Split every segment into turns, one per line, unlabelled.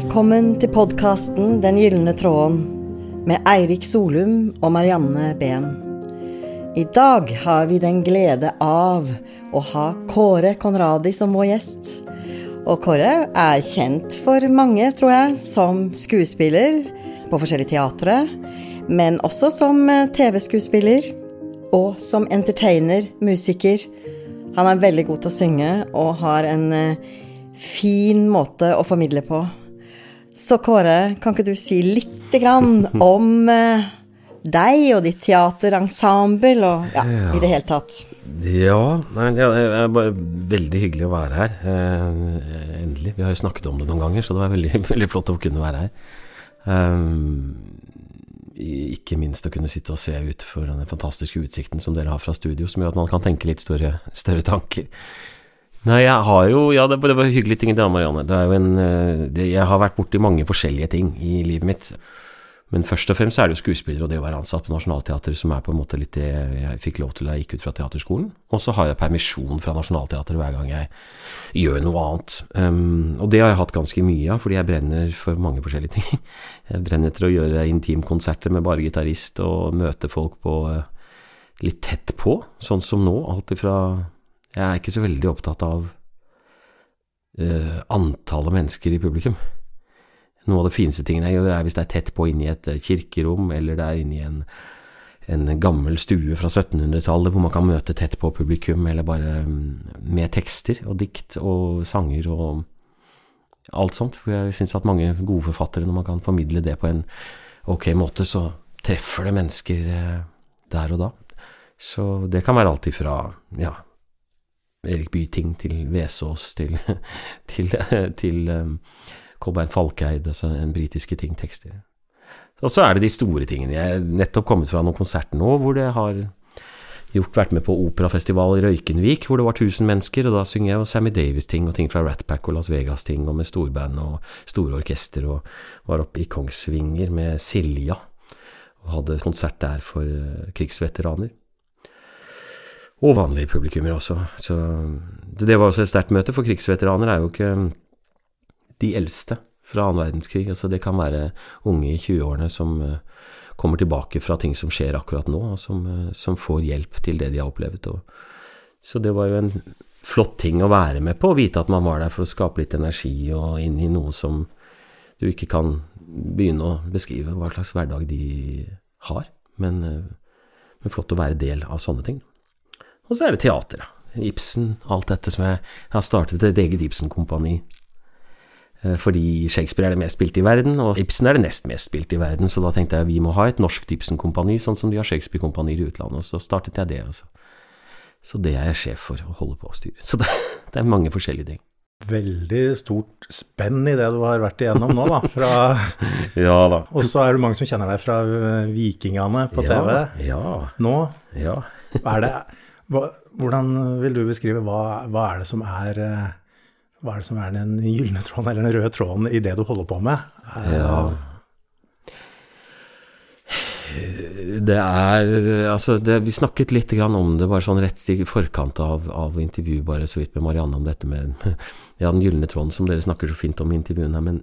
Velkommen til podkasten Den gylne tråden med Eirik Solum og Marianne Behn. I dag har vi den glede av å ha Kåre Konradi som vår gjest. Og Kåre er kjent for mange, tror jeg, som skuespiller på forskjellige teatre, men også som eh, TV-skuespiller og som entertainer, musiker. Han er veldig god til å synge og har en eh, fin måte å formidle på. Så Kåre, kan ikke du si litt grann om eh, deg og ditt teaterensemble og ja, ja, i det hele tatt?
Ja, nei, det er bare veldig hyggelig å være her. Eh, endelig. Vi har jo snakket om det noen ganger, så det var veldig, veldig flott å kunne være her. Um, ikke minst å kunne sitte og se utenfor den fantastiske utsikten som dere har fra studio, som gjør at man kan tenke litt større, større tanker. Nei, jeg har jo Ja, det, det var hyggelige ting i dag, Marianne. Det er jo en eh, det, Jeg har vært borti mange forskjellige ting i livet mitt. Men først og fremst er det jo skuespiller og det å være ansatt på Nationaltheatret som er på en måte litt det jeg fikk lov til da jeg gikk ut fra teaterskolen. Og så har jeg permisjon fra Nationaltheatret hver gang jeg gjør noe annet. Um, og det har jeg hatt ganske mye av, fordi jeg brenner for mange forskjellige ting. Jeg brenner etter å gjøre intimkonserter med bare gitarist og møte folk på uh, litt tett på, sånn som nå. Alt ifra jeg er ikke så veldig opptatt av uh, antallet mennesker i publikum. Noe av det fineste tingene jeg gjør, er hvis det er tett på inni et eh, kirkerom, eller det er inni en, en gammel stue fra 1700-tallet hvor man kan møte tett på publikum, eller bare um, med tekster og dikt og sanger og alt sånt. For jeg syns at mange gode forfattere, når man kan formidle det på en ok måte, så treffer det mennesker uh, der og da. Så det kan være alltid fra ja, Erik Byting til Vesaas til, til, til um, Kolbein Falkeid, altså en britiske ting-tekster. Og så er det de store tingene. Jeg er nettopp kommet fra noen konserter nå hvor det har gjort, vært med på operafestival i Røykenvik, hvor det var 1000 mennesker, og da synger jeg Sammy Davis-ting og ting fra Ratpack og Las Vegas-ting, og med storband og store orkester, og var oppe i Kongsvinger med Silja, og hadde konsert der for uh, krigsveteraner. Og vanlige publikummer også. Så det var også et sterkt møte, for krigsveteraner er jo ikke de eldste fra annen verdenskrig. Altså det kan være unge i 20-årene som uh, kommer tilbake fra ting som skjer akkurat nå, og som, uh, som får hjelp til det de har opplevd. Og, så det var jo en flott ting å være med på, å vite at man var der for å skape litt energi og inn i noe som du ikke kan begynne å beskrive hva slags hverdag de har. Men, uh, men flott å være del av sånne ting. Og så er det teateret. Ibsen, alt dette som jeg, jeg har startet et eget Ibsen-kompani. Eh, fordi Shakespeare er det mest spilte i verden, og Ibsen er det nest mest spilte i verden. Så da tenkte jeg vi må ha et norsk Ibsen-kompani, sånn som de har Shakespeare-kompanier i utlandet. Og så startet jeg det. Altså. Så det er jeg sjef for, å holde på å styre. Så det, det er mange forskjellige ting.
Veldig stort spenn i det du har vært igjennom nå, da. Fra,
ja da.
Og så er det mange som kjenner deg fra eh, Vikingene på TV
ja, ja.
nå.
Ja.
er det hva, hvordan vil du beskrive hva, hva, er det som er eh, hva er det som er den gylne tråden, eller den røde tråden, i det du holder på med?
Ja. Det er Altså, det, vi snakket litt om det bare sånn rett i forkant av, av intervjuet, bare så vidt med Marianne, om dette med ja, den gylne tråden, som dere snakker så fint om i intervjuene. Men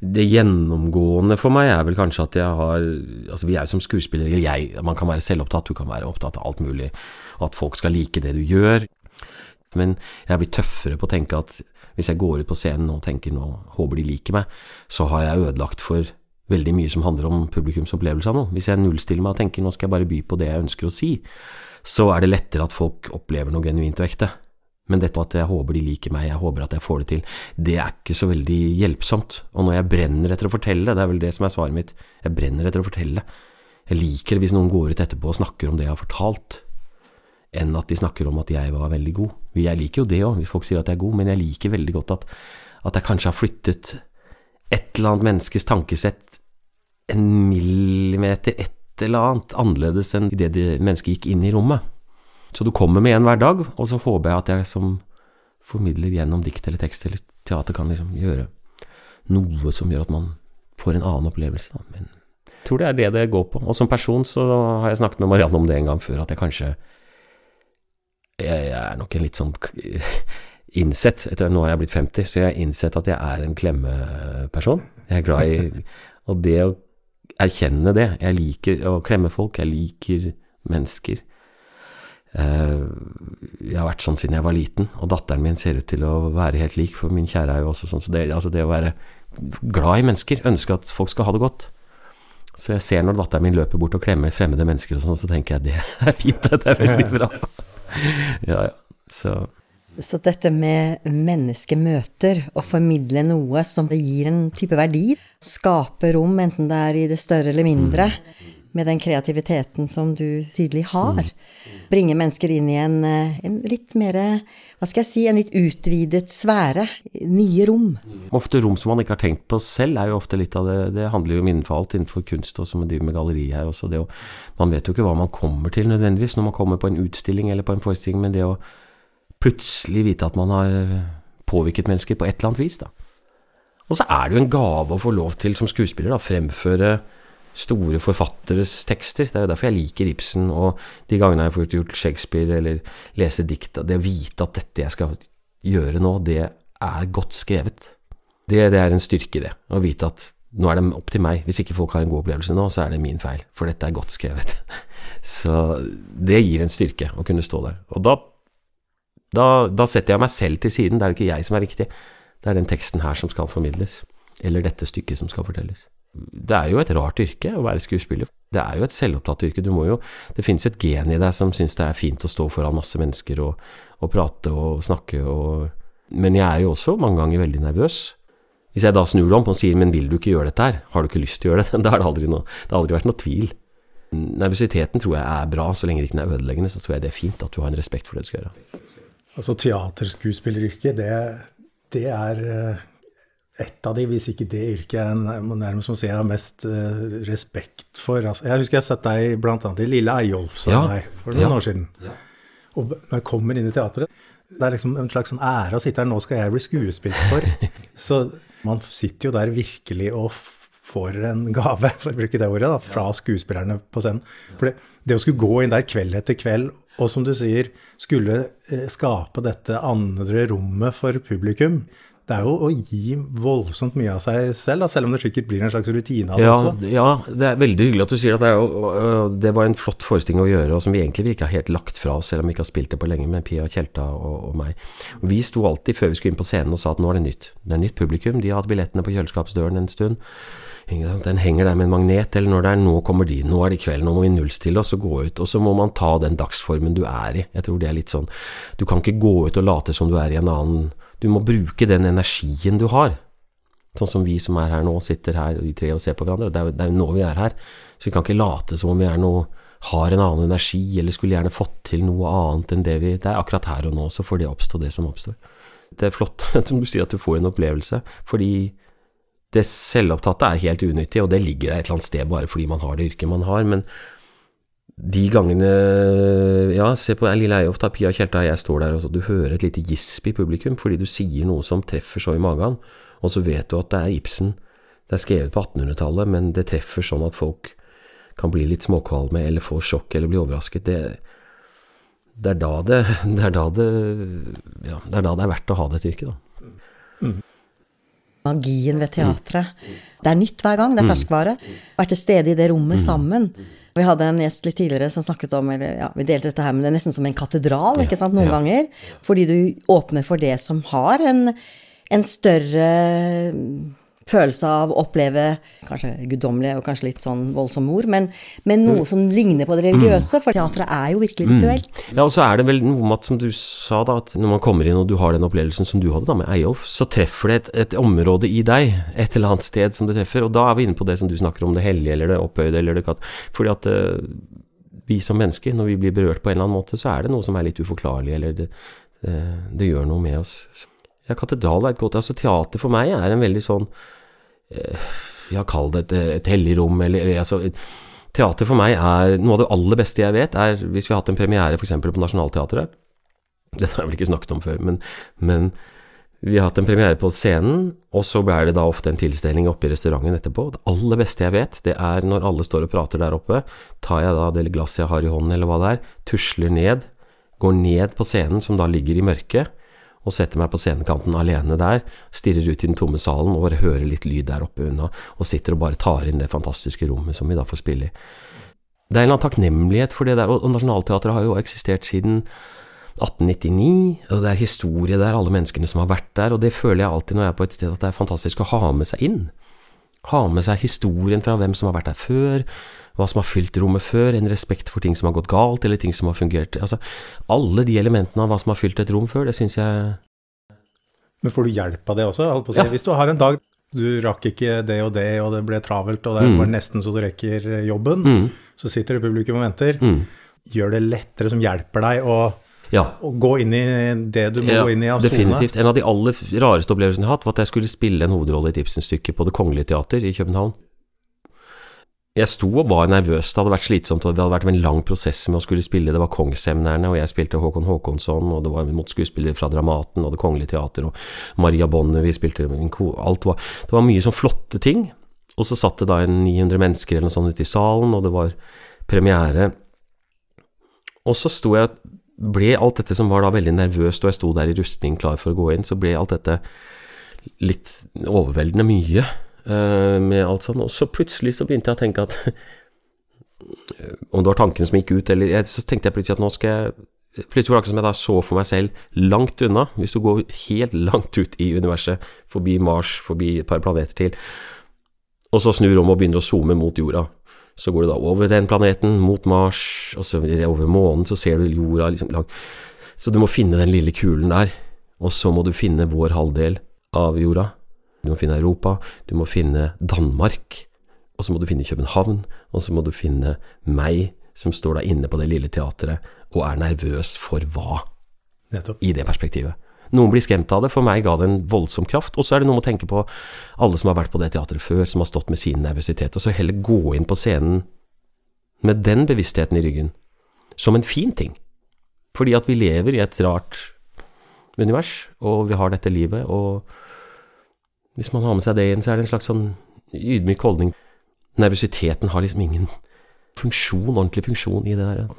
det gjennomgående for meg er vel kanskje at jeg har Altså, vi er jo som skuespillere, jeg, man kan være selvopptatt, du kan være opptatt av alt mulig, og at folk skal like det du gjør. Men jeg blir tøffere på å tenke at hvis jeg går ut på scenen og tenker nå håper de liker meg, så har jeg ødelagt for veldig mye som handler om publikumsopplevelse av noe. Hvis jeg nullstiller meg og tenker nå skal jeg bare by på det jeg ønsker å si, så er det lettere at folk opplever noe genuint og ekte. Men dette at jeg håper de liker meg, jeg håper at jeg får det til, det er ikke så veldig hjelpsomt. Og når jeg brenner etter å fortelle, det er vel det som er svaret mitt, jeg brenner etter å fortelle. Jeg liker det hvis noen går ut etterpå og snakker om det jeg har fortalt, enn at de snakker om at jeg var veldig god. Jeg liker jo det òg, hvis folk sier at jeg er god, men jeg liker veldig godt at, at jeg kanskje har flyttet et eller annet menneskes tankesett en millimeter, et eller annet, annerledes enn idet mennesket gikk inn i rommet. Så du kommer med en hver dag, og så håper jeg at jeg som formidler gjennom dikt eller tekst eller teater kan liksom gjøre noe som gjør at man får en annen opplevelse. Men jeg tror det er det det går på. Og som person så har jeg snakket med Marianne om det en gang før, at jeg kanskje jeg er nok en litt sånn innsett etter Nå har jeg blitt 50, så jeg har innsett at jeg er en klemmeperson. Jeg er glad i Og det å erkjenne det Jeg liker å klemme folk. Jeg liker mennesker. Eh, jeg har vært sånn siden jeg var liten, og datteren min ser ut til å være helt lik, for min kjære er jo også sånn. Så det, altså det å være glad i mennesker, ønske at folk skal ha det godt. Så jeg ser når datteren min løper bort og klemmer fremmede mennesker og sånn, så tenker jeg det er fint, det er veldig bra. ja, ja. Så
så dette med menneskemøter, å formidle noe som det gir en type verdi, skape rom, enten det er i det større eller mindre, med den kreativiteten som du tydelig har. Bringe mennesker inn i en, eh, en, litt mer, hva skal jeg si, en litt utvidet sfære. Nye rom.
Ofte rom som man ikke har tenkt på selv, er jo ofte litt av det Det handler jo om innenfor alt, innenfor kunst, og som driver med galleri her også. Det å, man vet jo ikke hva man kommer til nødvendigvis når man kommer på en utstilling eller på en forestilling, men det å plutselig vite at man har påvirket mennesker på et eller annet vis, da. Og så er det jo en gave å få lov til som skuespiller da, fremføre store forfatteres tekster. Det er jo derfor jeg liker Ibsen, og de gangene jeg har gjort Shakespeare eller lese dikt, det å vite at dette jeg skal gjøre nå, det er godt skrevet. Det, det er en styrke det, å vite at nå er det opp til meg. Hvis ikke folk har en god opplevelse nå, så er det min feil, for dette er godt skrevet. Så det gir en styrke å kunne stå der. Og da da, da, setter jeg meg selv til siden. Det er ikke jeg som er viktig. Det er den teksten her som skal formidles. Eller dette stykket som skal fortelles. Det er jo et rart yrke å være skuespiller. Det er jo et selvopptatt yrke. Du må jo, det finnes jo et gen i deg som syns det er fint å stå foran masse mennesker og, og prate og snakke og Men jeg er jo også mange ganger veldig nervøs. Hvis jeg da snur det om og sier 'men vil du ikke gjøre dette her', har du ikke lyst til å gjøre det, da har det aldri, noe, det har aldri vært noe tvil. Nervøsiteten tror jeg er bra, så lenge det ikke er ødeleggende, så tror jeg det er fint at du har en respekt for det du skal gjøre.
Altså teaterskuespilleryrket, det, det er eh, et av de, hvis ikke det yrket jeg nærmest må si jeg har mest uh, respekt for. Altså, jeg husker jeg har sett deg bl.a. i Lille Eyolf ja. for noen ja. år siden. Ja. Og når jeg kommer inn i teatret, det er liksom en slags sånn ære å sitte her. Nå skal jeg bli skuespiller for. Så man sitter jo der virkelig og får en gave, for å bruke det ordet, da, fra skuespillerne på scenen. For det, det å skulle gå inn der kveld etter kveld og som du sier, skulle eh, skape dette andre rommet for publikum. Det er jo å gi voldsomt mye av seg selv, da, selv om det sikkert blir en slags rutine av det
ja,
også.
Ja, det er veldig hyggelig at du sier at det, jo, det var en flott forestilling å gjøre, og som vi egentlig ikke har helt lagt fra oss, selv om vi ikke har spilt det på lenge, med Pia Tjelta og, og, meg. Vi sto alltid før vi skulle inn på scenen og sa at nå er det nytt. Det er nytt publikum. De har hatt billettene på kjøleskapsdøren en stund. Den henger der med en magnet, eller når det er 'nå kommer de', 'nå er det kveld', 'nå må vi nullstille oss og gå ut'. Og så må man ta den dagsformen du er i. Jeg tror det er litt sånn Du kan ikke gå ut og late som du er i en annen Du må bruke den energien du har. Sånn som vi som er her nå, sitter her de tre og ser på hverandre. Det er, det er jo nå vi er her. Så vi kan ikke late som om vi noe har en annen energi, eller skulle gjerne fått til noe annet enn det vi Det er akkurat her og nå, så får det oppstå, det som oppstår. Det er flott som du sier at du får en opplevelse, fordi det selvopptatte er helt unyttig, og det ligger der et eller annet sted bare fordi man har det yrket man har. Men de gangene Ja, se på Lille Eyolf, da. Pia Tjelta og jeg står der, og du hører et lite gisp i publikum fordi du sier noe som treffer så i magen. Og så vet du at det er Ibsen. Det er skrevet på 1800-tallet, men det treffer sånn at folk kan bli litt småkvalme eller få sjokk eller bli overrasket. Det, det, er da det, det, er da det Ja, det er da det er verdt å ha dette yrket, da. Mm
magien ved teatret. Det er nytt hver gang, det er mm. ferskvare. Vært til stede i det rommet mm. sammen. Vi hadde en gjest litt tidligere som snakket om eller ja, vi delte dette her, men det er nesten som en katedral ikke sant, noen ja. ganger. Fordi du åpner for det som har en, en større følelse av å oppleve kanskje guddommelige og kanskje litt sånn voldsom ord, men, men noe som ligner på det religiøse, for teatret er jo virkelig rituelt.
Mm. Ja, og så er det vel noe med at, som du sa, da, at når man kommer inn og du har den opplevelsen som du hadde da med Eyolf, så treffer det et, et, område i deg, et eller annet sted som det treffer, og da er vi inne på det som du snakker om, det hellige eller det opphøyde eller det katt, fordi at uh, vi som mennesker, når vi blir berørt på en eller annen måte, så er det noe som er litt uforklarlig, eller det, det, det gjør noe med oss. Ja, katedral er et godt Altså, teater for meg er en veldig sånn Eh, ja, kall det et, et hellig rom, eller, altså Teater for meg er noe av det aller beste jeg vet, er hvis vi har hatt en premiere f.eks. på Nationaltheatret. Det har jeg vel ikke snakket om før, men, men vi har hatt en premiere på scenen, og så blir det da ofte en tilstelning oppe i restauranten etterpå. Det aller beste jeg vet, det er når alle står og prater der oppe, tar jeg da det glasset jeg har i hånden, eller hva det er, tusler ned, går ned på scenen, som da ligger i mørket, og setter meg på scenekanten alene der, stirrer ut i den tomme salen og bare hører litt lyd der oppe unna, og sitter og bare tar inn det fantastiske rommet som vi da får spille i. Det er en eller annen takknemlighet for det der, og Nationaltheatret har jo eksistert siden 1899, og det er historie der, alle menneskene som har vært der, og det føler jeg alltid når jeg er på et sted, at det er fantastisk å ha med seg inn. Ha med seg historien fra hvem som har vært der før, hva som har fylt rommet før, en respekt for ting som har gått galt, eller ting som har fungert Altså, alle de elementene av hva som har fylt et rom før, det syns jeg
Men får du hjelp av det også? Si. Ja. Hvis du har en dag du rakk ikke det og det, og det ble travelt, og det er mm. nesten så du rekker jobben, mm. så sitter det publikum og venter. Mm. Gjør det lettere, som hjelper deg å ja. å gå inn i det du må ja, gå inn i av
sone? Definitivt. En av de aller rareste opplevelsene jeg har hatt, var at jeg skulle spille en hovedrolle i et Ibsen-stykke på Det Kongelige Teater i København. Jeg sto og var nervøs, det hadde vært slitsomt, og det hadde vært en lang prosess med å skulle spille. Det var Kongsemnerne, og jeg spilte Håkon Håkonsson, og det var mot skuespillere fra Dramaten og Det Kongelige Teater, og Maria Bonne, vi spilte Alt var Det var mye sånn flotte ting. Og så satt det da en 900 mennesker eller noe sånt ute i salen, og det var premiere. Og så sto jeg ble alt dette som var da veldig nervøst, og jeg sto der i rustning klar for å gå inn, så ble alt dette litt overveldende mye. Eh, med alt sånn. Og så plutselig så begynte jeg å tenke at Om det var tankene som gikk ut, eller Så tenkte jeg plutselig at nå skal jeg Plutselig var det akkurat som jeg da så for meg selv langt unna. Hvis du går helt langt ut i universet, forbi Mars, forbi et par planeter til, og så snur om og begynner å zoome mot jorda. Så går du da over den planeten, mot Mars, og så over månen, så ser du jorda liksom langt Så du må finne den lille kulen der, og så må du finne vår halvdel av jorda. Du må finne Europa, du må finne Danmark, og så må du finne København, og så må du finne meg, som står da inne på det lille teatret og er nervøs for hva, Nettopp. i det perspektivet. Noen blir skremt av det, for meg ga det en voldsom kraft. Og så er det noe med å tenke på alle som har vært på det teatret før, som har stått med sin nervøsitet, og så heller gå inn på scenen med den bevisstheten i ryggen, som en fin ting. Fordi at vi lever i et rart univers, og vi har dette livet, og hvis man har med seg det inn, så er det en slags sånn ydmyk holdning. Nervøsiteten har liksom ingen funksjon, ordentlig funksjon i det der.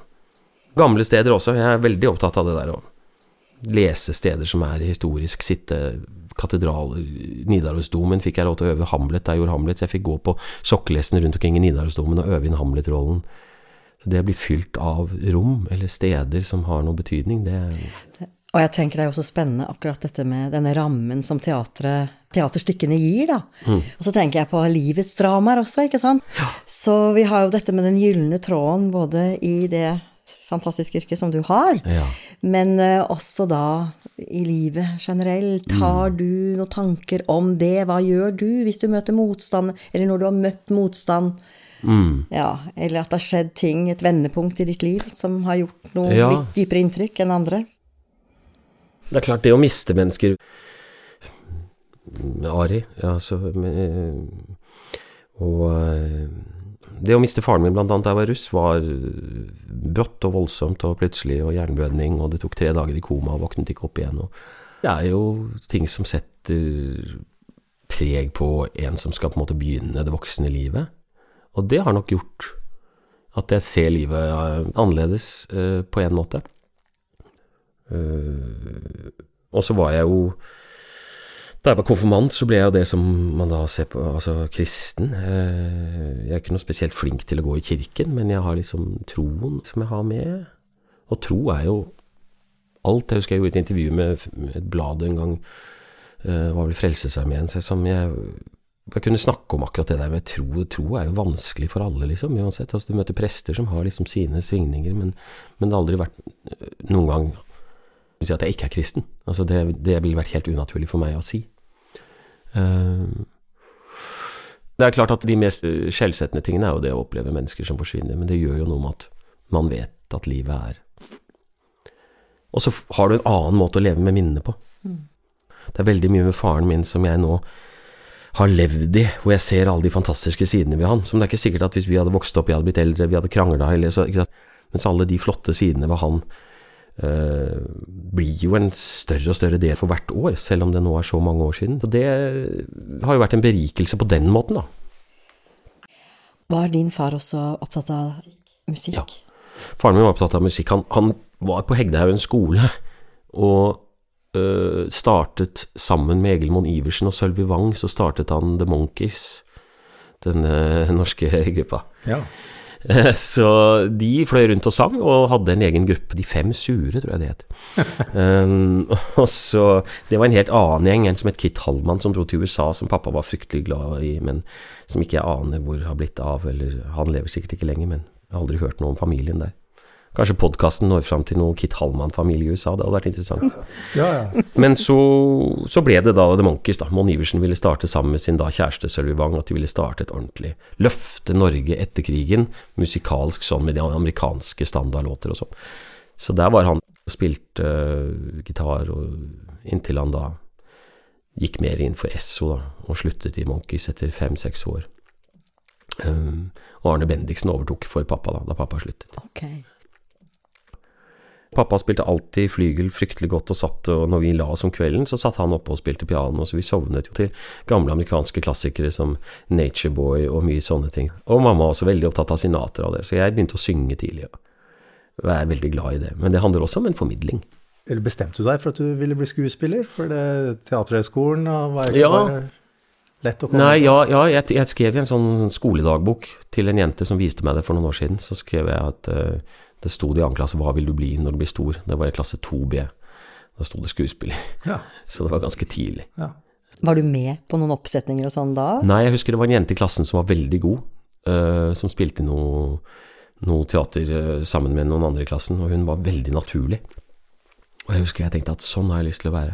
Gamle steder også. Jeg er veldig opptatt av det der å lese steder som er historisk. Sitte katedraler Nidarosdomen fikk jeg lov til å øve Hamlet jeg gjorde Hamlet. Så jeg fikk gå på sokkelesten rundt omkring i Nidarosdomen og øve inn Hamlet-rollen. Så det å bli fylt av rom eller steder som har noe betydning, det
og jeg tenker det er jo så spennende akkurat dette med denne rammen som teaterstykkene gir, da. Mm. Og så tenker jeg på livets dramaer også, ikke sant. Ja. Så vi har jo dette med den gylne tråden både i det fantastiske yrket som du har, ja. men uh, også da i livet generelt. Har mm. du noen tanker om det? Hva gjør du hvis du møter motstand, eller når du har møtt motstand? Mm. Ja, eller at det har skjedd ting, et vendepunkt i ditt liv, som har gjort noe ja. litt dypere inntrykk enn andre?
Det er klart, det å miste mennesker Ari, ja, så Og eh, det å miste faren min, blant annet da jeg var russ, var brått og voldsomt og plutselig, og hjerneblødning, og det tok tre dager i koma og våknet ikke opp igjen. Og det er jo ting som setter preg på en som skal på en måte begynne det voksne livet. Og det har nok gjort at jeg ser livet eh, annerledes på en måte. Uh, og så var jeg jo Da jeg var konfirmant, så ble jeg jo det som man da ser på Altså kristen. Uh, jeg er ikke noe spesielt flink til å gå i kirken, men jeg har liksom troen som jeg har med. Og tro er jo alt. Jeg husker jeg gjorde et intervju med et blad en gang, uh, var vel Frelsesarmeen, som jeg jeg kunne snakke om akkurat det der med tro. Tro er jo vanskelig for alle, liksom, uansett. Altså, du møter prester som har liksom sine svingninger, men, men det har aldri vært noen gang si at jeg ikke er kristen. Altså det, det ville vært helt unaturlig for meg å si. Uh, det er klart at de mest skjellsettende tingene er jo det å oppleve mennesker som forsvinner, men det gjør jo noe med at man vet at livet er Og så har du en annen måte å leve med minnene på. Mm. Det er veldig mye med faren min som jeg nå har levd i, hvor jeg ser alle de fantastiske sidene ved han. Som det er ikke sikkert at hvis vi hadde vokst opp, vi hadde blitt eldre, vi hadde krangla, mens alle de flotte sidene ved han Uh, blir jo en større og større del for hvert år, selv om det nå er så mange år siden. Så det har jo vært en berikelse på den måten, da.
Var din far også opptatt av musikk?
Ja. Faren min var opptatt av musikk. Han, han var på Hegdehaugen skole, og øh, startet sammen med Egil Monn Iversen og Sølvi Wang, så startet han The Monkeys, denne norske gruppa.
Ja.
Så de fløy rundt og sang, og hadde en egen gruppe, De fem sure, tror jeg det het. um, og så, Det var en helt annen gjeng, en som het Kit Hallmann, som dro til USA, som pappa var fryktelig glad i, men som ikke jeg aner hvor har blitt av, eller han lever sikkert ikke lenger, men jeg har aldri hørt noe om familien der. Kanskje podkasten når fram til noe Kit Hallmann-familie i USA, det hadde vært interessant.
ja, ja.
Men så, så ble det da The Monkeys. da. Mon Iversen ville starte sammen med sin da kjæreste Sølvi Wang, at de ville starte et ordentlig Løfte Norge etter krigen, musikalsk sånn med de amerikanske standardlåter og sånn. Så der var han og spilte uh, gitar, og inntil han da gikk mer inn for Esso, da, og sluttet i Monkeys etter fem-seks år. Um, og Arne Bendiksen overtok for pappa da, da pappa sluttet.
Ok.
Pappa spilte alltid flygel fryktelig godt og satt, og når vi la oss om kvelden, så satt han oppe og spilte piano, så vi sovnet jo til gamle amerikanske klassikere som Nature Boy og mye sånne ting. Og mamma var også veldig opptatt av Sinatra og det, så jeg begynte å synge tidlig, og jeg er veldig glad i det. Men det handler også om en formidling.
Eller bestemte du deg for at du ville bli skuespiller? For det Teaterhøgskolen var ikke
Ja.
bare lett å komme
Nei, ja, ja jeg, jeg skrev i en sånn skoledagbok til en jente som viste meg det for noen år siden. Så skrev jeg at eh, det sto det i annen klasse 'Hva vil du bli når du blir stor?' Det var i klasse 2B. Da sto det skuespiller.
Ja.
Så det var ganske tidlig.
ja.
Var du med på noen oppsetninger og sånn da?
Nei, jeg husker det var en jente i klassen som var veldig god, Uh, som spilte noe, noe teater uh, sammen med noen andre i klassen, og hun var veldig naturlig. Og jeg husker jeg tenkte at sånn har jeg lyst til å være.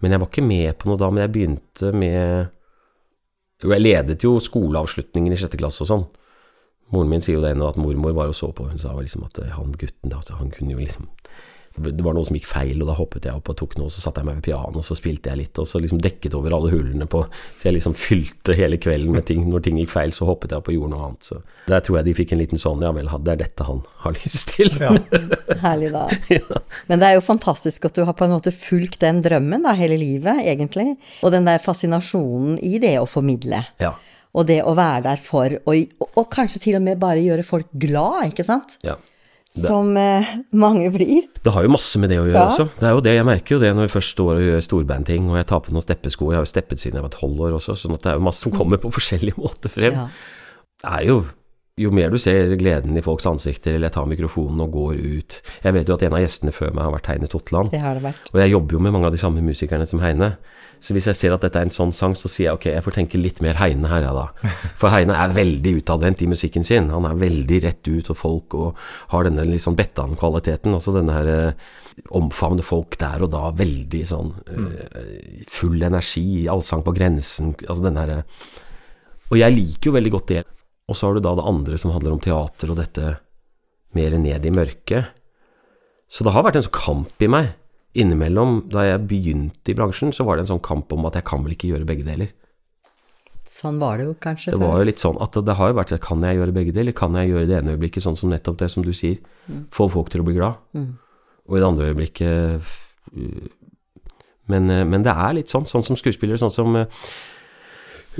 Men jeg var ikke med på noe da, men jeg begynte med Jo, jeg ledet jo skoleavslutningen i sjette klasse og sånn. Moren min sier jo det ennå, at mormor var og så på, hun sa liksom at eh, han gutten da, han kunne jo liksom det var noe som gikk feil, og da hoppet jeg opp og tok noe, og så satte jeg meg ved pianoet, og så spilte jeg litt, og så liksom dekket over alle hullene på Så jeg liksom fylte hele kvelden med ting. Når ting gikk feil, så hoppet jeg opp og gjorde noe annet. Så der tror jeg de fikk en liten sånn Ja vel, det er dette han har lyst til.
Ja.
Herlig da. Men det er jo fantastisk at du har på en måte fulgt den drømmen da, hele livet, egentlig. Og den der fascinasjonen i det å formidle.
Ja.
Og det å være der for, og, og kanskje til og med bare gjøre folk glad, ikke sant?
ja.
Som eh, mange blir.
Det har jo masse med det å gjøre
Ja.
også. Det er jo det, Jeg merker jo det når vi først står og gjør storbandting, og jeg tar på noen steppesko. Jeg har jo steppet siden jeg var tolv år også, sånn at det er jo masse som kommer på forskjellige måter frem.
Ja.
Det er jo jo mer du ser gleden i folks ansikter, eller jeg tar mikrofonen og går ut Jeg vet jo at en av gjestene før meg har vært Heine Totland.
Det har det vært.
Og jeg jobber jo med mange av de samme musikerne som Heine. Så hvis jeg ser at dette er en sånn sang, så sier jeg ok, jeg får tenke litt mer Heine her, ja da. For Heine er veldig utadvendt i musikken sin. Han er veldig rett ut og folk, og har denne litt sånn Bettan-kvaliteten. Også denne her eh, omfavne folk der og da, veldig sånn eh, full energi, allsang på grensen. Altså denne herre Og jeg liker jo veldig godt det. Og så har du da det andre som handler om teater og dette mer ned i mørket. Så det har vært en sånn kamp i meg. Innimellom, da jeg begynte i bransjen, så var det en sånn kamp om at jeg kan vel ikke gjøre begge deler.
Sånn var det jo kanskje
Det var jo litt sånn at det har jo vært Kan jeg gjøre begge deler? Kan jeg gjøre det ene øyeblikket sånn som nettopp det som du sier? Få folk til å bli glad. Og i det andre øyeblikket men, eh, men det er litt sånn, sånn som skuespillere, sånn som eh,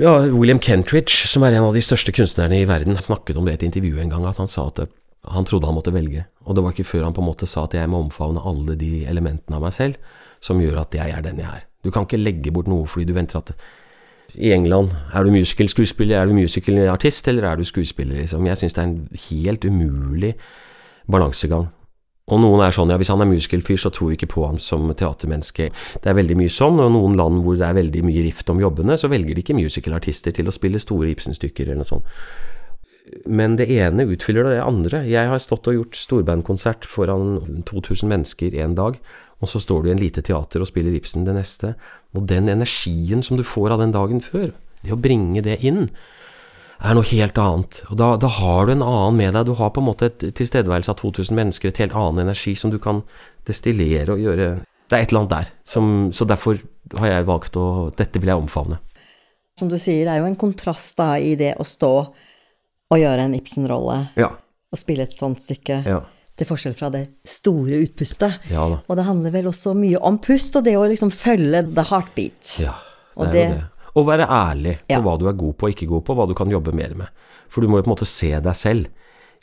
ja, William Kentridge, som er en av de største kunstnerne i verden, snakket om det i et intervju en gang, at han sa at han trodde han måtte velge. Og det var ikke før han på en måte sa at jeg må omfavne alle de elementene av meg selv som gjør at jeg er den jeg er. Du kan ikke legge bort noe fordi du venter at i England er du musicalskuespiller, er du musicalartist, eller er du skuespiller, liksom. Jeg syns det er en helt umulig balansegang. Og noen er sånn, ja, hvis han er muskelfyr, så tror vi ikke på ham som teatermenneske. Det er veldig mye sånn, og noen land hvor det er veldig mye rift om jobbene, så velger de ikke musicalartister til å spille store Ibsen-stykker eller noe sånt. Men det ene utfyller det andre. Jeg har stått og gjort storbandkonsert foran 2000 mennesker en dag, og så står du i en lite teater og spiller Ibsen det neste. Og den energien som du får av den dagen før, det å bringe det inn, er noe helt annet. Og da, da har du en annen med deg. Du har på en måte et tilstedeværelse av 2000 mennesker, et helt annen energi som du kan destillere og gjøre Det er et eller annet der. Som, så derfor har jeg valgt å Dette vil jeg omfavne.
Som du sier, det er jo en kontrast da i det å stå og gjøre en Ibsen-rolle
Ja.
og spille et sånt stykke,
Ja.
til forskjell fra det store utpustet.
Ja.
Og det handler vel også mye om pust, og det å liksom følge the heartbeat.
Ja,
Og
det er jo
det-
det. Og være ærlig på
Ja.
hva du er god på og ikke god på, hva du kan jobbe mer med. For du må jo på en måte se deg selv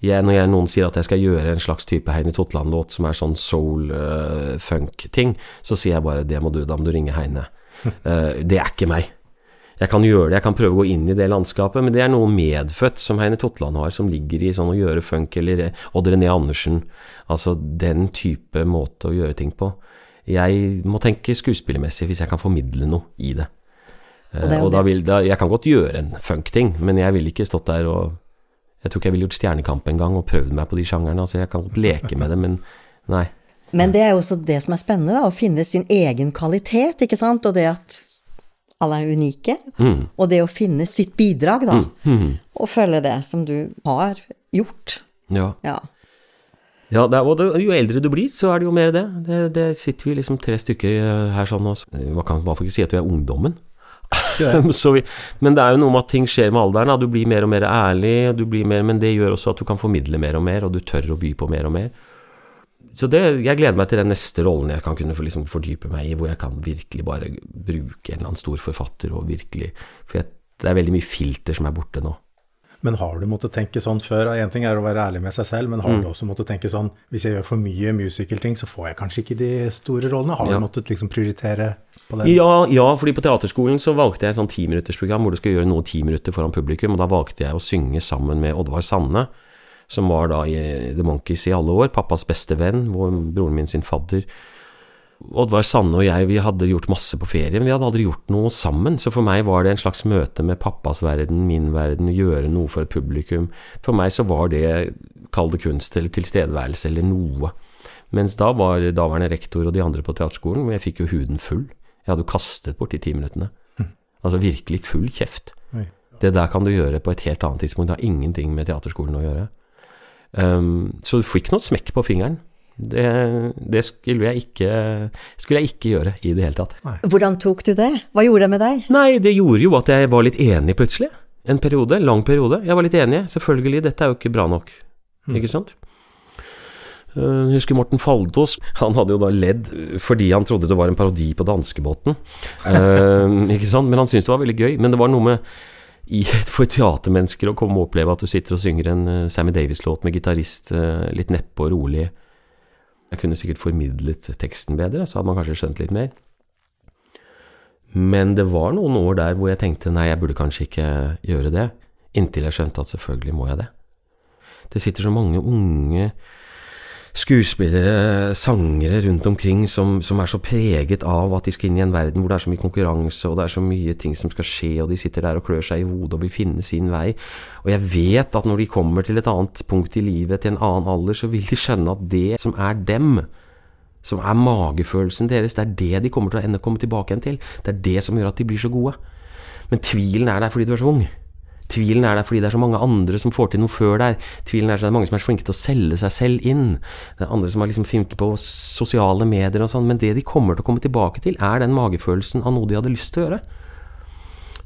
jeg, når jeg, noen sier at jeg skal gjøre en slags type Heine Totland-låt som er sånn soul-funk-ting, så sier jeg bare det må du, da må du ringe Heine. Uh, det er ikke meg. Jeg kan gjøre det, jeg kan prøve å gå inn i det landskapet, men det er noe medfødt som Heine Totland har, som ligger i sånn å gjøre funk, eller Odd René Andersen. Altså den type måte å gjøre ting på. Jeg må tenke skuespillermessig hvis jeg kan formidle noe i det. Uh, og, og da vil, da, jeg kan godt gjøre en funk-ting, men jeg ville ikke stått der og Jeg tror ikke jeg ville gjort Stjernekamp en gang og prøvd meg på de sjangerne. Altså, jeg kan godt leke med det, men nei.
Men det er jo også det som er spennende, da, å finne sin egen kvalitet, ikke sant, og det at alle er unike, mm. og det å finne sitt bidrag, da, mm. Mm. og følge det som du har gjort.
Ja.
ja.
Ja, er, jo eldre du blir, så er det jo mer det. Det, det sitter vi liksom tre stykker eh, her sånn og Man kan i hvert fall ikke si at vi er ungdommen. vi, men det er jo noe med at ting skjer med alderen. Du blir mer og mer ærlig, mer, men det gjør også at du kan formidle mer og mer, og du tør å by på mer og mer. Så det, jeg gleder meg til den neste rollen jeg kan kunne liksom fordype meg i, hvor jeg kan virkelig bare bruke en eller annen stor forfatter og virkelig For jeg, det er veldig mye filter som er borte nå.
Men har du måttet tenke sånn før? Én ting er å være ærlig med seg selv, men har mm. du også måttet tenke sånn Hvis jeg gjør for mye musicalting, så får jeg kanskje ikke de store rollene? Har ja. du måttet liksom prioritere
ja, ja, fordi på teaterskolen så valgte jeg et sånn timinuttersprogram hvor du skal gjøre noe ti minutter foran publikum, og da valgte jeg å synge sammen med Oddvar Sanne, som var da i The Monkeys i alle år, pappas beste venn, hvor broren min sin fadder. Oddvar Sanne og jeg, vi hadde gjort masse på ferie, men vi hadde aldri gjort noe sammen, så for meg var det en slags møte med pappas verden, min verden, gjøre noe for et publikum. For meg så var det, kall det kunst eller tilstedeværelse eller noe. Mens da var daværende rektor og de andre på teaterskolen, men jeg fikk jo huden full. Jeg hadde jo kastet bort de ti minuttene. Altså virkelig full kjeft. Det der kan du gjøre på et helt annet tidspunkt. Det har ingenting med teaterskolen å gjøre. Um, så du fikk noe smekk på fingeren. Det, det skulle, jeg ikke, skulle, jeg ikke, gjøre i det hele tatt.
Nei. Hvordan tok du det? Hva gjorde det med deg?
Nei, det gjorde jo at jeg var litt enig plutselig. En periode, lang periode. Jeg var litt enig. Selvfølgelig, dette er jo ikke bra nok. Mm. Ikke sant? Eh, jeg husker Morten Faldås. Han hadde jo da ledd fordi han trodde det var en parodi på danskebåten. uh, ikke sant? Men han syntes det var veldig gøy. Men det var noe med i, for teatermennesker å komme og oppleve at du sitter og synger en uh, Sammy Davis-låt med gitarist uh, litt neppe og rolig. Jeg kunne sikkert formidlet teksten bedre, så hadde man kanskje skjønt litt mer. Men det var noen år der hvor jeg tenkte nei, jeg burde kanskje ikke gjøre det. Inntil jeg skjønte at selvfølgelig må jeg det. Det sitter så mange unge skuespillere, sangere rundt omkring som, som, er så preget av at de skal inn i en verden hvor det er så mye konkurranse, og det er så mye ting som skal skje, og de sitter der og klør seg i hodet og vil finne sin vei. Og jeg vet at når de kommer til et annet punkt i livet, til en annen alder, så vil de skjønne at det som er dem, som er magefølelsen deres, det er det de kommer til å ende komme tilbake igjen til. Det er det som gjør at de blir så gode. Men tvilen er der fordi du er så ung. Tvilen er der fordi det er så mange andre som får til noe før deg. Tvilen er der det er mange som er så flinke til å selge seg selv inn. Det er andre som har liksom flinke på sosiale medier og sånn. Men det de kommer til å komme tilbake til, er den magefølelsen av noe de hadde lyst til å gjøre.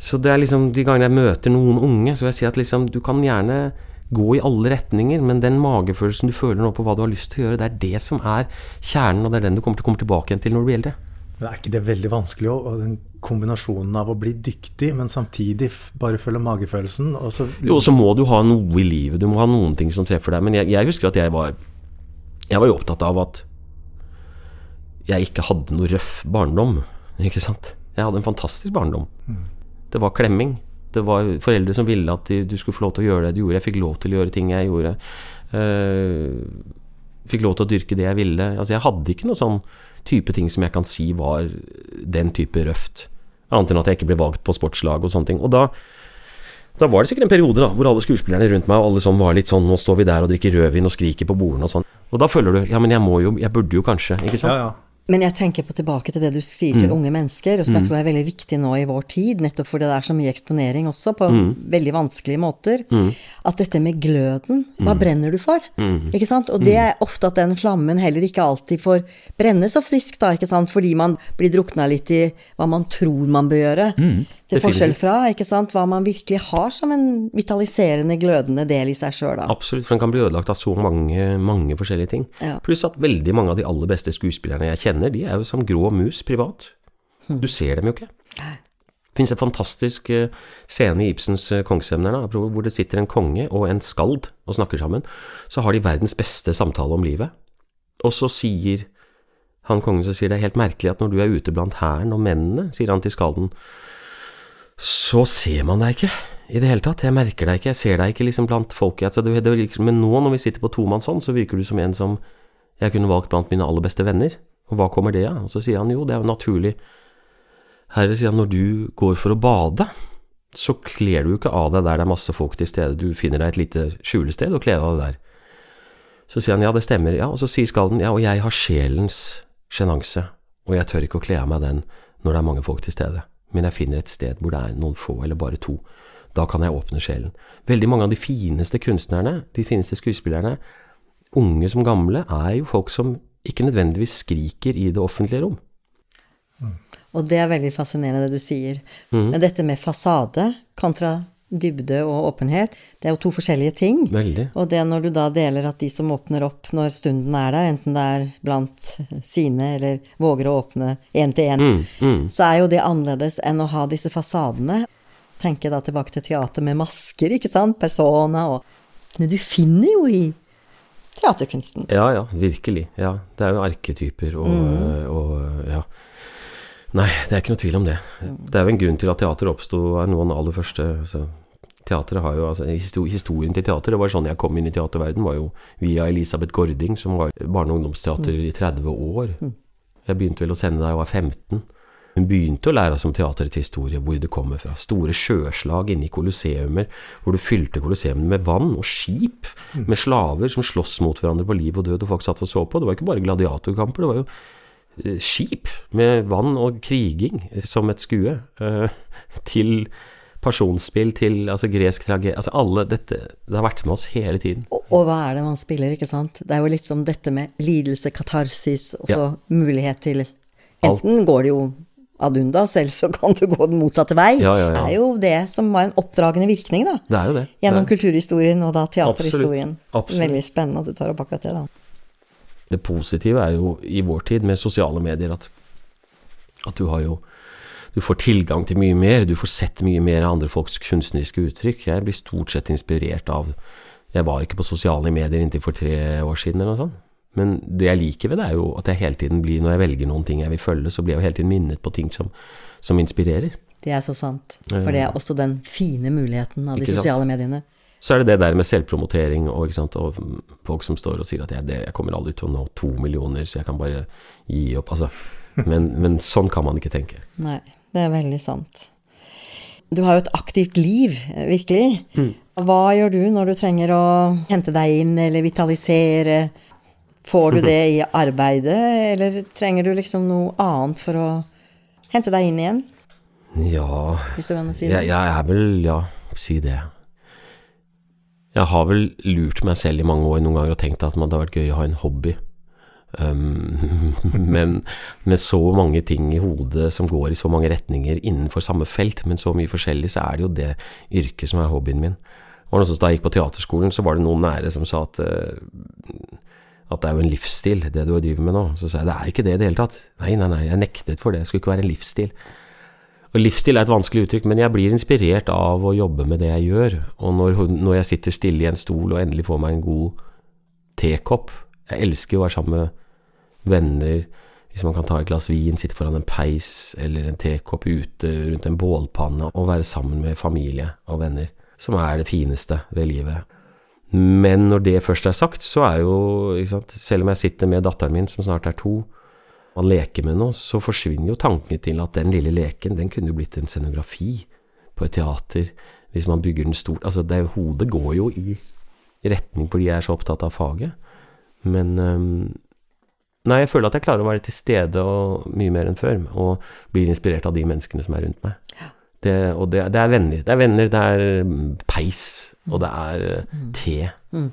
Så det er liksom de gangene jeg møter noen unge, så vil jeg si at liksom du kan gjerne gå i alle retninger, men den magefølelsen du føler nå på hva du har lyst til å gjøre, det er det som er kjernen, og det er den du kommer til å komme tilbake igjen til når du blir eldre.
Men er ikke det veldig vanskelig òg? Kombinasjonen av å bli dyktig, men samtidig bare følge magefølelsen? Og så
jo, så må du ha noe i livet. Du må ha noen ting som treffer deg. Men jeg, jeg husker at jeg var Jeg var jo opptatt av at jeg ikke hadde noe røff barndom. Ikke sant? Jeg hadde en fantastisk barndom. Mm. Det var klemming. Det var foreldre som ville at du skulle få lov til å gjøre det du gjorde. Jeg fikk lov til å gjøre ting jeg gjorde. Uh, fikk lov til å dyrke det jeg ville. Altså, jeg hadde ikke noe sånn type ting som jeg kan si var den type røft. Annet enn at jeg ikke ble valgt på sportslag og sånne ting. Og da, da var det sikkert en periode da, hvor alle skuespillerne rundt meg og alle sånn var litt sånn Nå står vi der og drikker rødvin og skriker på bordene og sånn. Og da føler du Ja, men jeg må jo Jeg burde jo kanskje, ikke sant?
Ja, ja.
Men jeg tenker på tilbake til det du sier til mm. unge mennesker, og som mm. jeg tror er veldig viktig nå i vår tid, nettopp fordi det er så mye eksponering også, på mm. veldig vanskelige måter. Mm. At dette med gløden, hva mm. brenner du for? Ikke sant? Og det er ofte at den flammen heller ikke alltid får brenne så friskt, da, ikke sant, fordi man blir drukna litt i hva man tror man bør gjøre. Til forskjell fra ikke sant, hva man virkelig har som en vitaliserende, glødende del i seg sjøl.
Absolutt, for den kan bli ødelagt av så mange, mange forskjellige ting. Ja. Pluss at veldig mange av de aller beste skuespillerne jeg kjenner, de er jo som grå mus privat. Hm. Du ser dem jo ikke. Det finnes en fantastisk eh, scene i Ibsens Kongsemner, Kongsevner hvor det sitter en konge og en skald og snakker sammen. Så har de verdens beste samtale om livet. Og så sier han kongen som sier det er helt merkelig at når du er ute blant hæren og mennene, sier han til skalden, så ser man deg ikke i det hele tatt. Jeg merker deg ikke, jeg ser deg ikke liksom blant folket. Altså, men nå når vi sitter på tomannshånd, så virker du som en som jeg kunne valgt blant mine aller beste venner. Og hva kommer det av? Og så sier han jo, det er jo naturlig Herre sier han, når du går for å bade, så kler du jo ikke av deg der det er masse folk til stede, du finner deg et lite skjulested og kler av deg der. Så sier han ja, det stemmer, ja, og så sier skalden ja, og jeg har sjelens sjenanse, og jeg tør ikke å kle av meg den når det er mange folk til stede, men jeg finner et sted hvor det er noen få, eller bare to. Da kan jeg åpne sjelen. Veldig mange av de fineste kunstnerne, de fineste skuespillerne, unge som gamle, er jo folk som ikke nødvendigvis skriker i det offentlige rom.
Og det er veldig fascinerende det du sier.
Mm.
Men dette med fasade kontra dybde og åpenhet, det er jo to forskjellige ting.
Veldig.
Og det når du da deler at de som åpner opp når stunden er der, enten det er blant sine eller våger å åpne én til én,
Mm, mm.
så er jo det annerledes enn å ha disse fasadene. Tenke da tilbake til teater med masker, ikke sant, persona og Men du finner jo i teaterkunsten.
Ja, ja, virkelig. Ja, det er jo arketyper og,
Mm.
og ja. Nei, det er ikke noe tvil om det. Det er jo en grunn til at teater oppsto av noen aller første altså, Teateret har jo, altså Historien til teater, det var sånn jeg kom inn i teaterverden, var jo via Elisabeth Gording, som var barne- og ungdomsteater i 30 år. Jeg begynte vel å sende da jeg var 15. Hun begynte å lære oss om teaterets historie, hvor det kommer fra. Store sjøslag inne i kolosseumer, hvor du fylte kolosseumene med vann og skip, med slaver som sloss mot hverandre på liv og død, og folk satt og så på. Det var ikke bare gladiatorkamper, det var jo eh, skip med vann og kriging eh, som et skue, eh, til personspill, til altså gresk tragedie Altså alle dette Det har vært med oss hele tiden.
Og, og hva er det man spiller, ikke sant? Det er jo litt som dette med lidelse, katarsis, og så mulighet til Enten går det jo ad undas, eller så kan du gå den motsatte vei.
Ja, ja, ja.
Det er jo det som var en oppdragende virkning, da.
Det er jo det.
Gjennom
det,
kulturhistorien og da teaterhistorien.
Absolutt. Absolutt.
Veldig spennende at du tar opp akkurat det, da.
det positive er jo i vår tid med sosiale medier at, at du har jo du får tilgang til mye mer, du får sett mye mer av andre folks kunstneriske uttrykk. Jeg blir stort sett inspirert av Jeg var ikke på sosiale medier inntil for tre år siden eller noe sånt. Men det jeg liker ved det, er jo at jeg hele tiden blir, når jeg velger noen ting jeg vil følge, så blir jeg jo hele tiden minnet på ting som, som inspirerer.
Det er så sant. For det er også den fine muligheten av de sosiale mediene.
Så er det det der med selvpromotering og, og folk som står og sier at jeg, det, jeg kommer aldri til å nå to millioner, så jeg kan bare gi opp. Altså. Men, men sånn kan man ikke tenke.
Nei, det er veldig sant. Du har jo et aktivt liv, eh, virkelig.
Mm.
Hva gjør du når du trenger å hente deg inn eller vitalisere? Får du det i arbeidet, eller trenger du liksom noe annet for å hente deg inn igjen,
Ja
hvis det går an å si det?
jeg, jeg er vel Ja, si det. Jeg har vel lurt meg selv i mange år noen ganger og tenkt at det hadde vært gøy å ha en hobby. Um, men med så mange ting i hodet som går i så mange retninger innenfor samme felt, men så mye forskjellig, så er det jo det yrket som er hobbyen min. Og da jeg gikk på teaterskolen, så var det noen nære som sa at eh, at det er jo en livsstil, det du driver med nå. Så sa jeg det er ikke det i det hele tatt. Nei, nei, nei, jeg nektet for det. Det skulle ikke være en livsstil. Og livsstil er et vanskelig uttrykk, men jeg blir inspirert av å jobbe med det jeg gjør. Og når, når jeg sitter stille i en stol og endelig får meg en god tekopp Jeg elsker å være sammen med venner. Hvis man kan ta et glass vin, sitte foran en peis eller en tekopp ute rundt en bålpanne og være sammen med familie og venner, som er det fineste ved livet. Men når det først er sagt, så er jo ikke sant, Selv om jeg sitter med datteren min, som snart er to, man leker med noe, så forsvinner jo tanken til at den lille leken, den kunne jo blitt en scenografi på et teater, hvis man bygger den stort Altså, det, hodet går jo i retning fordi jeg er så opptatt av faget. Men Nei, jeg føler at jeg klarer å være til stede og mye mer enn før, og blir inspirert av de menneskene som er rundt meg. Det, og det, det er venner. Det er venner, det er mm, peis, og det er eh, te,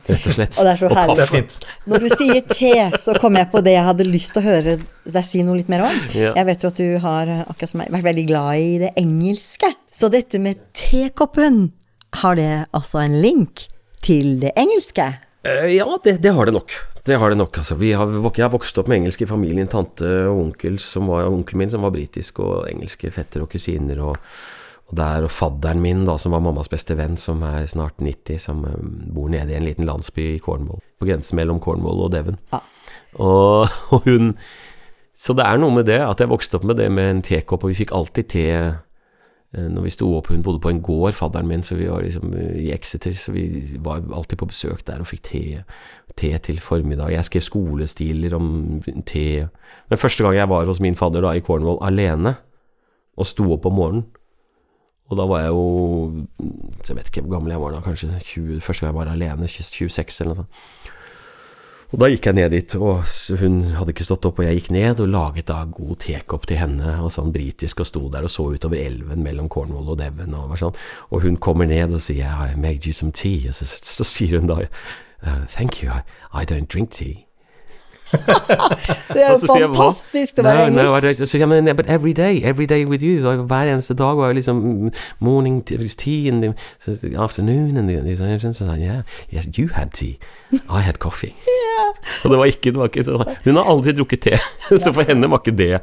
rett og slett.
Og det er så herlig.
Er.
Når du sier te, så kom jeg på det jeg hadde lyst til å høre deg si noe litt mer om.
Ja.
Jeg vet jo at du har, akkurat som meg, vært veldig glad i det engelske. Så dette med tekoppen, har det altså en link til det engelske?
Eh, ja, det, det har det nok. Det har det nok, altså. Vi har, jeg har vokst opp med engelsk i familien. Tante og onkel som var, onkelen min som var britisk, og engelske fetter og kusiner. Og, og der, og fadderen min, da, som var mammas beste venn, som er snart 90, som um, bor nede i en liten landsby i Cornwall. På grensen mellom Cornwall og Devon.
Ja.
Og, og hun Så det er noe med det, at jeg vokste opp med det med en tekopp, og vi fikk alltid te når vi sto opp Hun bodde på en gård, fadderen min, så vi var liksom eh, i Exeter, så vi var alltid på besøk der og fikk te, te til formiddag. Jeg skrev skolestiler om te. Men første gang jeg var hos min fadder da i Cornwall alene, og sto opp om morgenen og da var jeg jo Jeg vet ikke hvor gammel jeg var da, kanskje 20, første gang jeg var alene, 26 eller noe sånt. Og da gikk jeg ned dit, og hun hadde ikke stått opp, og jeg gikk ned og laget da god tekopp til henne, og sånn britisk, og sto der og så utover elven mellom Cornwall og Devon, og, sånn. og hun kommer ned og sier I made you some tea, og så, så sier hun da uh, Thank you, I, I don't drink tea.
det er jo fantastisk å være engelsk.
Så jeg, but every day, every day with you. Hver eneste dag var liksom morning tea and the afternoon and the, the, so, yeah, yes, you had tea. I had coffee. Og det var ikke, det var ikke så, Hun har aldri drukket te, så for henne var ikke det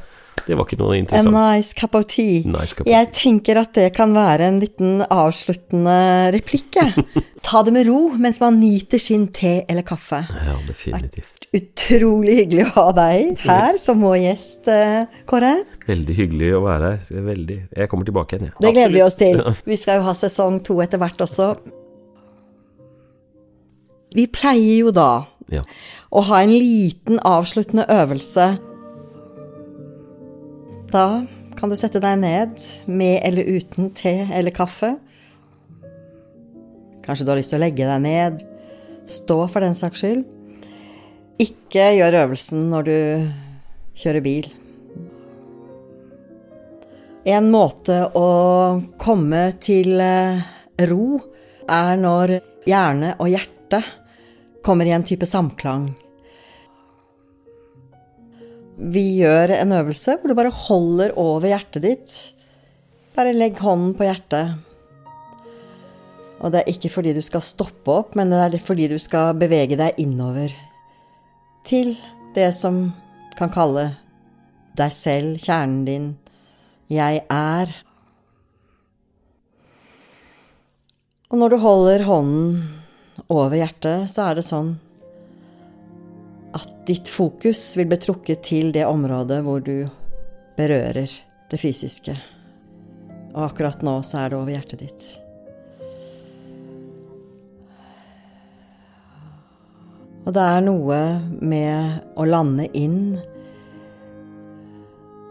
det var ikke noe interessant.
A nice cup of tea.
Nice cup
jeg tenker at det kan være en liten avsluttende replikk, Ta det med ro mens man nyter sin te eller kaffe.
Ja, definitivt.
Utrolig hyggelig å ha deg her som vår gjest, eh, Kåre.
Veldig hyggelig å være her. Veldig. Jeg kommer tilbake igjen, jeg.
Ja. Det gleder vi oss til. Vi skal jo ha sesong to etter hvert også. Vi pleier jo da
ja.
Og ha en liten avsluttende øvelse. Da kan du sette deg ned med eller uten te eller kaffe. Kanskje du har lyst til å legge deg ned. Stå for den saks skyld. Ikke gjør øvelsen når du kjører bil. En måte å komme til eh, ro er når hjerne og hjerte kommer i en type samklang. Vi gjør en øvelse hvor du bare holder over hjertet ditt. Bare legg hånden på hjertet. Og det er ikke fordi du skal stoppe opp, men det er fordi du skal bevege deg innover til det som kan kalle deg selv, kjernen din, jeg er. Og når du holder hånden over hjertet, så er det sånn at ditt fokus vil bli trukket til det området hvor du berører det fysiske. Og akkurat nå så er det over hjertet ditt. Og det er noe med å lande inn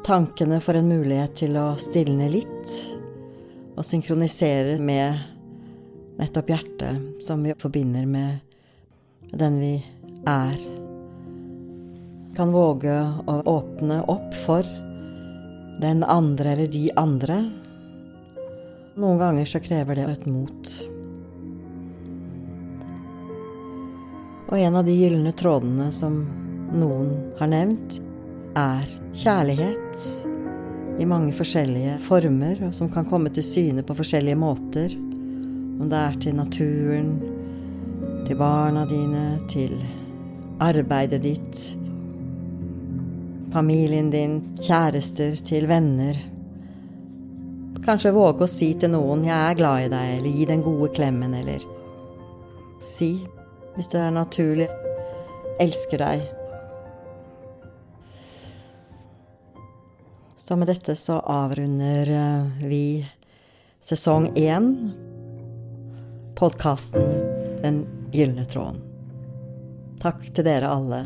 Tankene får en mulighet til å stilne litt og synkronisere med nettopp hjertet, som vi forbinder med den vi er. Kan våge å åpne opp for den andre eller de andre. Noen ganger så krever det et mot. Og en av de gylne trådene som noen har nevnt, er kjærlighet i mange forskjellige former, og som kan komme til syne på forskjellige måter. Om det er til naturen, til barna dine, til arbeidet ditt, familien din, kjærester, til venner. Kanskje våge å si til noen 'jeg er glad i deg', eller gi den gode klemmen, eller si hvis det er naturlig. Elsker deg. Så med dette så avrunder eh, vi sesong én, podkasten Den gylne tråden. Takk til dere alle.